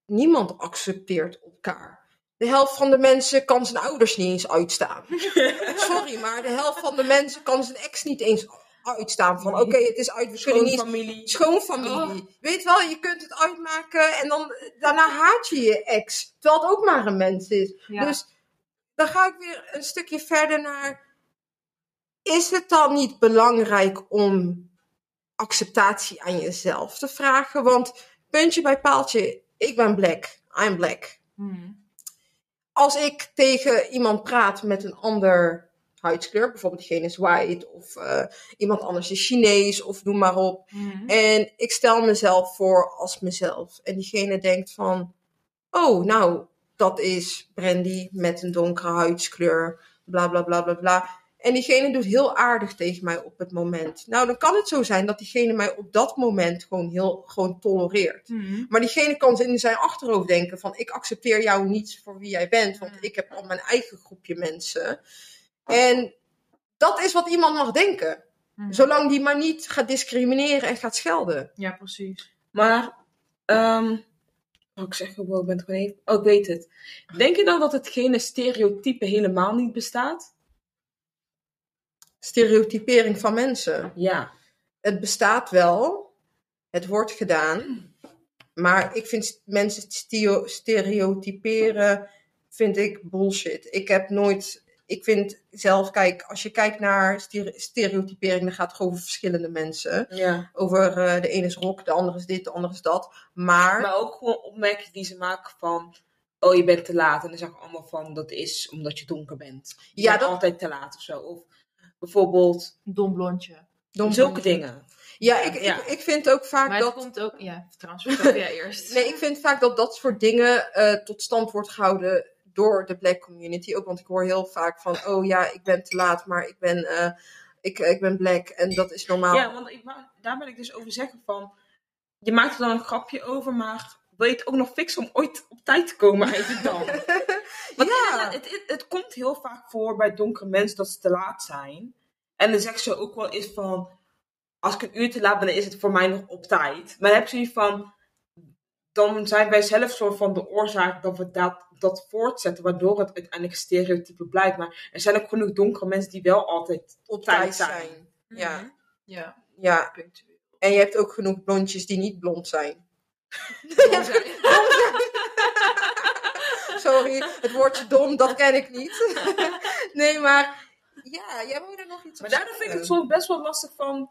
niemand accepteert elkaar. De helft van de mensen kan zijn ouders niet eens uitstaan. Sorry, maar de helft van de mensen kan zijn ex niet eens uitstaan. Van oké, het is uit, we kunnen niet schoonfamilie. schoonfamilie. Weet wel, je kunt het uitmaken en dan daarna haat je je ex. Terwijl het ook maar een mens is. Ja. Dus dan ga ik weer een stukje verder naar. Is het dan niet belangrijk om acceptatie aan jezelf te vragen? Want puntje bij paaltje, ik ben black. I'm black. Hmm. Als ik tegen iemand praat met een ander huidskleur, bijvoorbeeld diegene is white of eh, iemand anders is Chinees of noem maar op. Hmm. En ik stel mezelf voor als mezelf. En diegene denkt van, oh, nou, dat is Brandy met een donkere huidskleur, bla bla bla bla bla. En diegene doet heel aardig tegen mij op het moment. Nou, dan kan het zo zijn dat diegene mij op dat moment gewoon heel gewoon tolereert. Hmm. Maar diegene kan in zijn achterhoofd denken van, ik accepteer jou niet voor wie jij bent, want ik heb al mijn eigen groepje mensen. En dat is wat iemand mag denken. Hmm. Zolang die maar niet gaat discrimineren en gaat schelden. Ja, precies. Maar, ehm oh, ik zeg gewoon, ik ben het gewoon even, oh, ik weet het. Denk je dan dat hetgene stereotype helemaal niet bestaat? Stereotypering van mensen. Ja. Het bestaat wel. Het wordt gedaan. Maar ik vind mensen stereotyperen, vind ik bullshit. Ik heb nooit, ik vind zelf, kijk, als je kijkt naar stere- stereotypering, dan gaat het gewoon over verschillende mensen. ja. Over eh, de ene is rock, de andere is dit, de andere is dat. Maar, Maar ook gewoon opmerkingen die ze maken van, oh, je bent te laat. En dan zeggen we allemaal van, dat is omdat je donker bent. Je Ja, bent dat- altijd te laat of zo. Of bijvoorbeeld, Dom blondje. dom- zulke dingen. Ja, ik, Ja. Ik, ik vind ook vaak Maar dat. komt ook... Ja, trouwens, jij eerst. Nee, ik vind vaak dat dat soort dingen eh, tot stand wordt gehouden door de black community. Ook want ik hoor heel vaak van, oh ja, ik ben te laat, maar ik ben, eh, ik, ik ben black en dat is normaal. Ja, want ik, daar ben ik dus over zeggen van, je maakt er dan een grapje over, maar wil je het ook nog fixen om ooit op tijd te komen eigenlijk dan? Want Ja. inderdaad, het, het, het komt heel vaak voor bij donkere mensen dat ze te laat zijn. En dan zeggen ze ook wel eens van, als ik een uur te laat ben, dan is het voor mij nog op tijd. Maar dan heb je van, dan zijn wij zelf soort van de oorzaak dat we dat, dat voortzetten, waardoor het uiteindelijk stereotype blijkt. Maar er zijn ook genoeg donkere mensen die wel altijd op tijd tijd zijn. zijn. Ja, Mhm. Ja, ja. punctueel. En je hebt ook genoeg blondjes die niet blond zijn. Dom zijn. Sorry, het woordje dom, dat ken ik niet. nee, maar ja, jij wou er nog iets Maar op daardoor vind ik het soms best wel lastig van,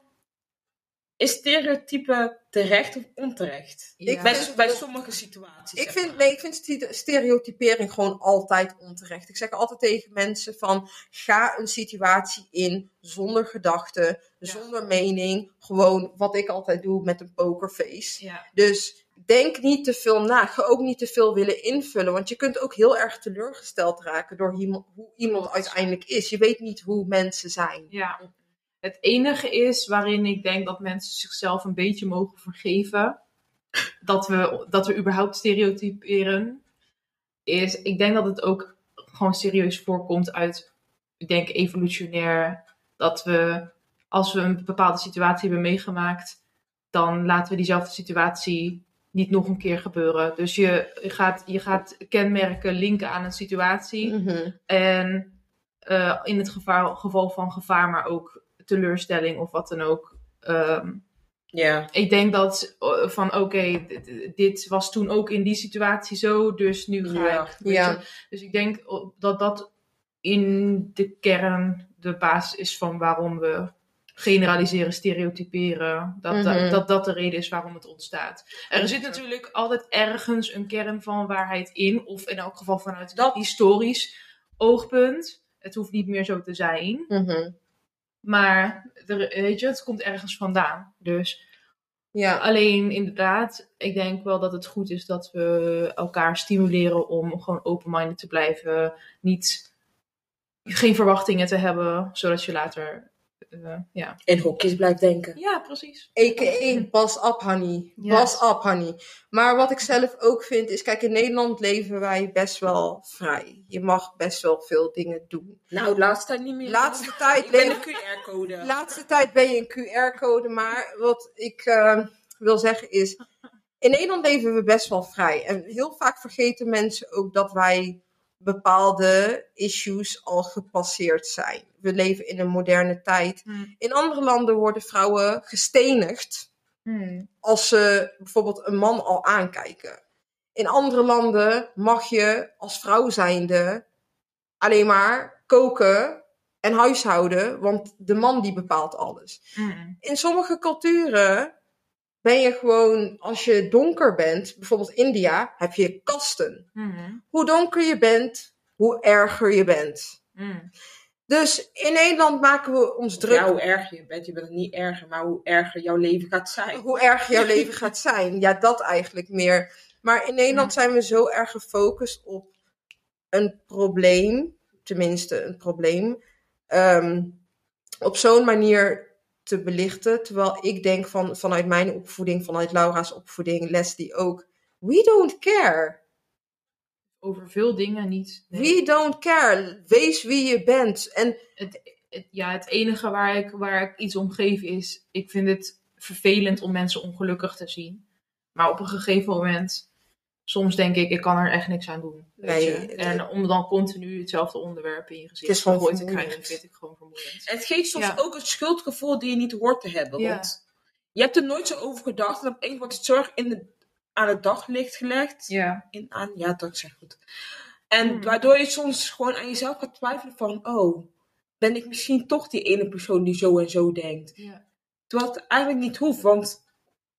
is stereotype terecht of onterecht? Ik Bij, vind- bij sommige situaties. Ik vind, nee, ik vind ste- stereotypering gewoon altijd onterecht. Ik zeg altijd tegen mensen van, ga een situatie in zonder gedachten, zonder mening. Gewoon wat ik altijd doe met een pokerface. Ja. Dus denk niet te veel na. Ga ook niet te veel willen invullen. Want je kunt ook heel erg teleurgesteld raken door hoe iemand uiteindelijk is. Je weet niet hoe mensen zijn. Ja. Het enige is waarin ik denk dat mensen zichzelf een beetje mogen vergeven. Dat we, dat we überhaupt stereotyperen. is, ik denk dat het ook gewoon serieus voorkomt uit, ik denk evolutionair, dat we als we een bepaalde situatie hebben meegemaakt, dan laten we diezelfde situatie niet nog een keer gebeuren. Dus je gaat, je gaat kenmerken linken aan een situatie. Mhm. En eh, in het gevaar, geval van gevaar, maar ook teleurstelling of wat dan ook. ehm, Ja. ik denk dat eh, van oké, dit, dit was toen ook in die situatie zo, dus nu ga Ja. ik. Ja. je. Dus ik denk dat dat in de kern de basis is van waarom we generaliseren, stereotyperen. Dat, Mhm. dat, dat dat de reden is waarom het ontstaat. Er zit natuurlijk altijd ergens een kern van waarheid in, of in elk geval vanuit Dat- historisch oogpunt. Het hoeft niet meer zo te zijn. Mhm. Maar er, weet je, het komt ergens vandaan. Dus Ja. alleen inderdaad, ik denk wel dat het goed is dat we elkaar stimuleren om gewoon open-minded te blijven. Niet, geen verwachtingen te hebben, zodat je later. Eh, ja. In hokjes blijft denken. ja, precies. A.k.a. Bas up, honey. Bas up, honey. Maar wat ik zelf ook vind is, kijk, in Nederland leven wij best wel vrij. Je mag best wel veel dingen doen. Nou, laatste tijd niet meer. Laatste tijd Ik ben een QR-code. laatste tijd ben je een QR-code, maar wat ik eh, wil zeggen is, in Nederland leven we best wel vrij. En heel vaak vergeten mensen ook dat wij bepaalde issues al gepasseerd zijn. We leven in een moderne tijd. Hmm. In andere landen worden vrouwen gestenigd Hmm. als ze bijvoorbeeld een man al aankijken. In andere landen mag je als vrouw zijnde alleen maar koken en huishouden, want de man die bepaalt alles. Hmm. In sommige culturen ben je gewoon, als je donker bent, bijvoorbeeld India, heb je kasten. Hmm. Hoe donker je bent, hoe erger je bent. Hmm. Dus in Nederland maken we ons druk Ja, hoe erger je bent. Je bent het niet erger, maar hoe erger jouw leven gaat zijn. hoe erg jouw leven gaat zijn. Ja, dat eigenlijk meer. Maar in Nederland zijn we zo erg gefocust op een probleem, tenminste een probleem, ehm, op zo'n manier te belichten. Terwijl ik denk van, vanuit mijn opvoeding, vanuit Laura's opvoeding, Leslie ook, we don't care. Over veel dingen niet. Nee. We don't care. Wees wie je bent. En het, het- ja, het enige waar ik, waar ik iets om geef is, ik vind het vervelend om mensen ongelukkig te zien. Maar op een gegeven moment, soms denk ik, ik kan er echt niks aan doen. Weet Nee, je? het- En om dan continu hetzelfde onderwerp in je gezicht is gegooid te krijgen, vind ik gewoon vermoeiend. En het geeft soms Ja. ook een schuldgevoel die je niet hoort te hebben. Ja. Want je hebt er nooit zo over gedacht. En opeens wordt het zorg in de, aan het daglicht gelegd. Ja. In, aan, ja, dat zeg goed. En Hmm. waardoor je soms gewoon aan jezelf gaat twijfelen van... Oh, ben ik misschien toch die ene persoon die zo en zo denkt? ja. Terwijl het eigenlijk niet hoeft. Want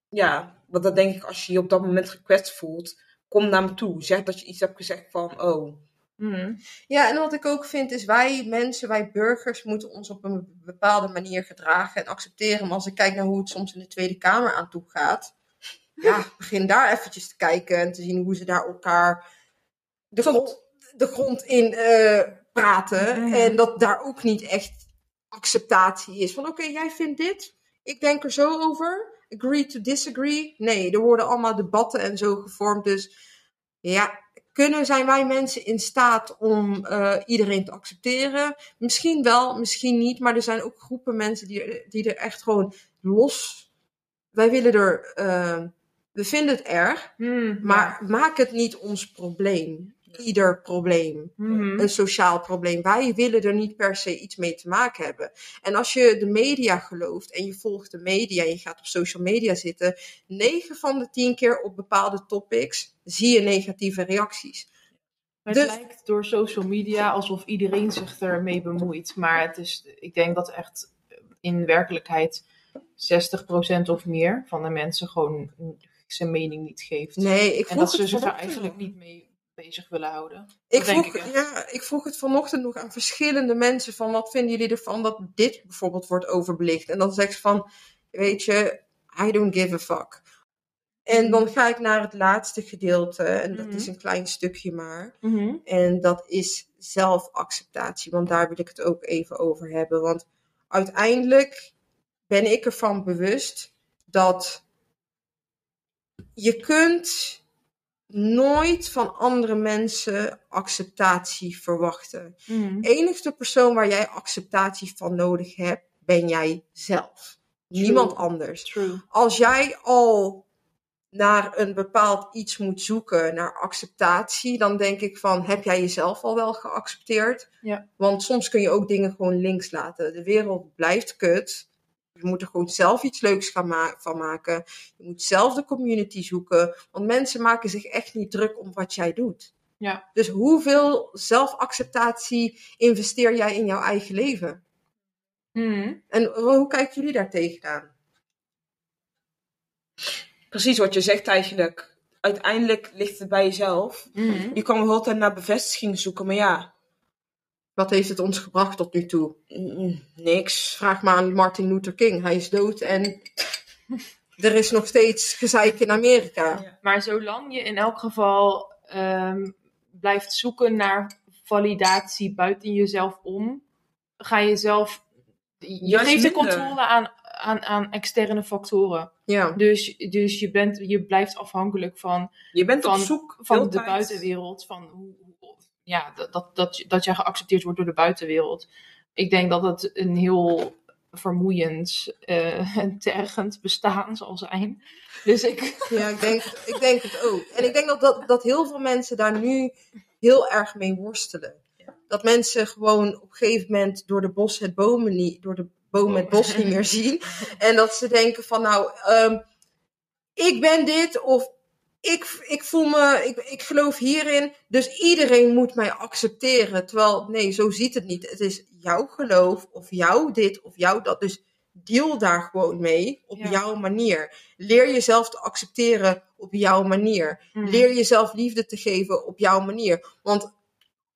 ja, want dat denk ik als je je op dat moment gekwetst voelt... Kom naar me toe. Zeg dat je iets hebt gezegd van... Oh, Mhm. Ja, en wat ik ook vind is wij mensen, wij burgers, moeten ons op een bepaalde manier gedragen en accepteren. Maar als ik kijk naar hoe het soms in de Tweede Kamer aan toe gaat, ja, begin daar eventjes te kijken en te zien hoe ze daar elkaar de, grond, de grond in eh, praten. En dat daar ook niet echt acceptatie is. Van oké, jij vindt dit, ik denk er zo over. Agree to disagree. Nee, er worden allemaal debatten en zo gevormd. Dus ja, kunnen zijn wij mensen in staat om eh, iedereen te accepteren? Misschien wel, misschien niet. Maar er zijn ook groepen mensen die, die er echt gewoon los. Wij willen er. eh, we vinden het erg, Hmm, maar maak het niet ons probleem. Ieder probleem. Mhm. Een sociaal probleem. Wij willen er niet per se iets mee te maken hebben. En als je de media gelooft en je volgt de media en je gaat op social media zitten, 9 van de 10 keer op bepaalde topics zie je negatieve reacties. Het Dus- lijkt door social media alsof iedereen zich ermee bemoeit. Maar het is, ik denk dat echt in werkelijkheid 60% of meer van de mensen gewoon zijn mening niet geeft. Nee, ik en dat ze zich er eigenlijk niet mee bezig willen houden. Ik vroeg, ik, ja, ik vroeg het vanochtend nog aan verschillende mensen van wat vinden jullie ervan dat dit bijvoorbeeld wordt overbelicht. En dan zegt ze van, weet je, I don't give a fuck. En dan ga ik naar het laatste gedeelte en dat Mhm. is een klein stukje maar. En dat is zelfacceptatie, want daar wil ik het ook even over hebben. Want uiteindelijk ben ik ervan bewust dat je kunt nooit van andere mensen acceptatie verwachten. De enigste persoon waar jij acceptatie van nodig hebt, ben jij zelf. Niemand anders. True. Als jij al naar een bepaald iets moet zoeken, naar acceptatie, dan denk ik van, heb jij jezelf al wel geaccepteerd? Ja. Want soms kun je ook dingen gewoon links laten. De wereld blijft kut. Je moet er gewoon zelf iets leuks gaan ma- van maken. Je moet zelf de community zoeken. Want mensen maken zich echt niet druk om wat jij doet. Ja. Dus hoeveel zelfacceptatie investeer jij in jouw eigen leven? Mhm. En hoe kijken jullie daar tegenaan? Precies wat je zegt eigenlijk. Uiteindelijk ligt het bij jezelf. Mhm. Je kan wel altijd naar bevestiging zoeken, maar ja, Wat heeft het ons gebracht tot nu toe? mm, niks. Vraag maar aan Martin Luther King. Hij is dood en er is nog steeds gezeik in Amerika. Maar zolang je in elk geval ehm, blijft zoeken naar validatie buiten jezelf om, ga je zelf. Je Juist geeft de controle aan, aan, aan externe factoren. Ja. Dus, dus je, bent, je blijft afhankelijk van, Je bent op zoek van de tijd. buitenwereld. Van hoe- ja, dat, dat, dat, je- dat jij geaccepteerd wordt door de buitenwereld. Ik denk dat het een heel vermoeiend eh, en tergend bestaan zal zijn. Dus ik. Ja, ik denk, ik denk het ook. En ik denk dat, dat, dat heel veel mensen daar nu heel erg mee worstelen. Dat mensen gewoon op een gegeven moment door de bos het bomen niet, door de boom het bos niet meer zien. En dat ze denken van nou, ehm, ik ben dit of ik, ik voel me, ik, ik geloof hierin. Dus iedereen moet mij accepteren. Terwijl, nee, zo ziet het niet. Het is jouw geloof of jouw dit of jouw dat. Dus deal daar gewoon mee op Ja. jouw manier. Leer jezelf te accepteren op jouw manier. Mm. Leer jezelf liefde te geven op jouw manier. Want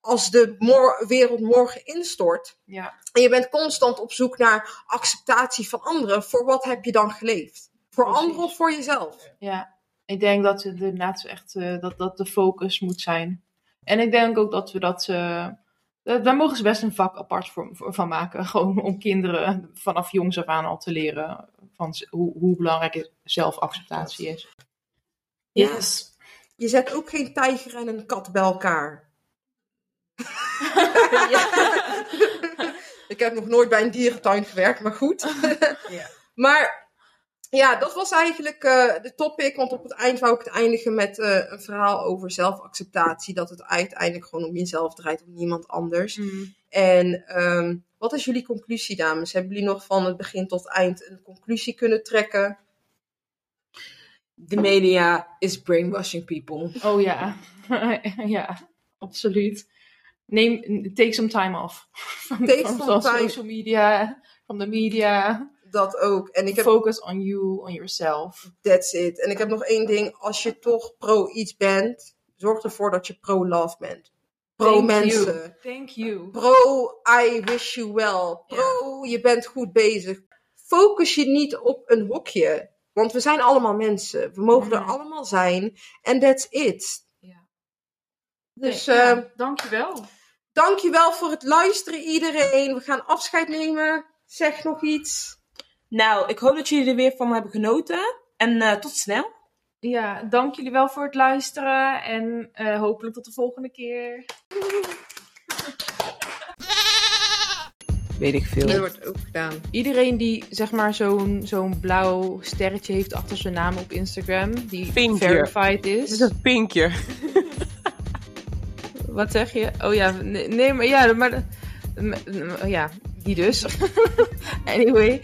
als de mor- wereld morgen instort Ja, en je bent constant op zoek naar acceptatie van anderen, voor wat heb je dan geleefd? Voor Precies. anderen of voor jezelf? ja. Ik denk dat het inderdaad echt eh, dat, dat de focus moet zijn. En ik denk ook dat we dat. eh, eh, daar mogen ze best een vak apart voor, voor- van maken. Gewoon om kinderen vanaf jongs af aan al te leren van hoe, hoe belangrijk zelfacceptatie is. Ja. Je zet ook geen tijger en een kat bij elkaar. Ik heb nog nooit bij een dierentuin gewerkt, maar goed. Ja. Maar ja, dat was eigenlijk eh, de topic. Want op het eind wou ik het eindigen met eh, een verhaal over zelfacceptatie. Dat het uiteindelijk gewoon om jezelf draait, om niemand anders. Mm. En ehm, wat is jullie conclusie, dames? Hebben jullie nog van het begin tot eind een conclusie kunnen trekken? De media is brainwashing people. Oh ja, ja, absoluut. Neem, take some time off. Take from some time. social media, from the media. Dat ook. En ik heb Focus on you, on yourself. That's it. En ik heb nog één ding. Als je toch pro iets bent, zorg ervoor dat je pro-love bent. Pro Thank mensen. you. Thank you. Pro I wish you well. Pro je bent goed bezig. Focus je niet op een hokje. Want we zijn allemaal mensen. We mogen er allemaal zijn. En that's it. Ja. Dus Nee, ja, eh, dankjewel. dankjewel voor het luisteren iedereen. We gaan afscheid nemen. Zeg nog iets. Nou, ik hoop dat jullie er weer van hebben genoten. En eh, tot snel. Ja, dank jullie wel voor het luisteren. En eh, hopelijk tot de volgende keer. Weet ik veel. Dat wordt ook gedaan. Iedereen die zeg maar zo'n zo'n blauw sterretje heeft achter zijn naam op Instagram, die verified is. een pinkje. Wat zeg je? Oh ja, nee, nee maar ja, maar ja, die dus. anyway.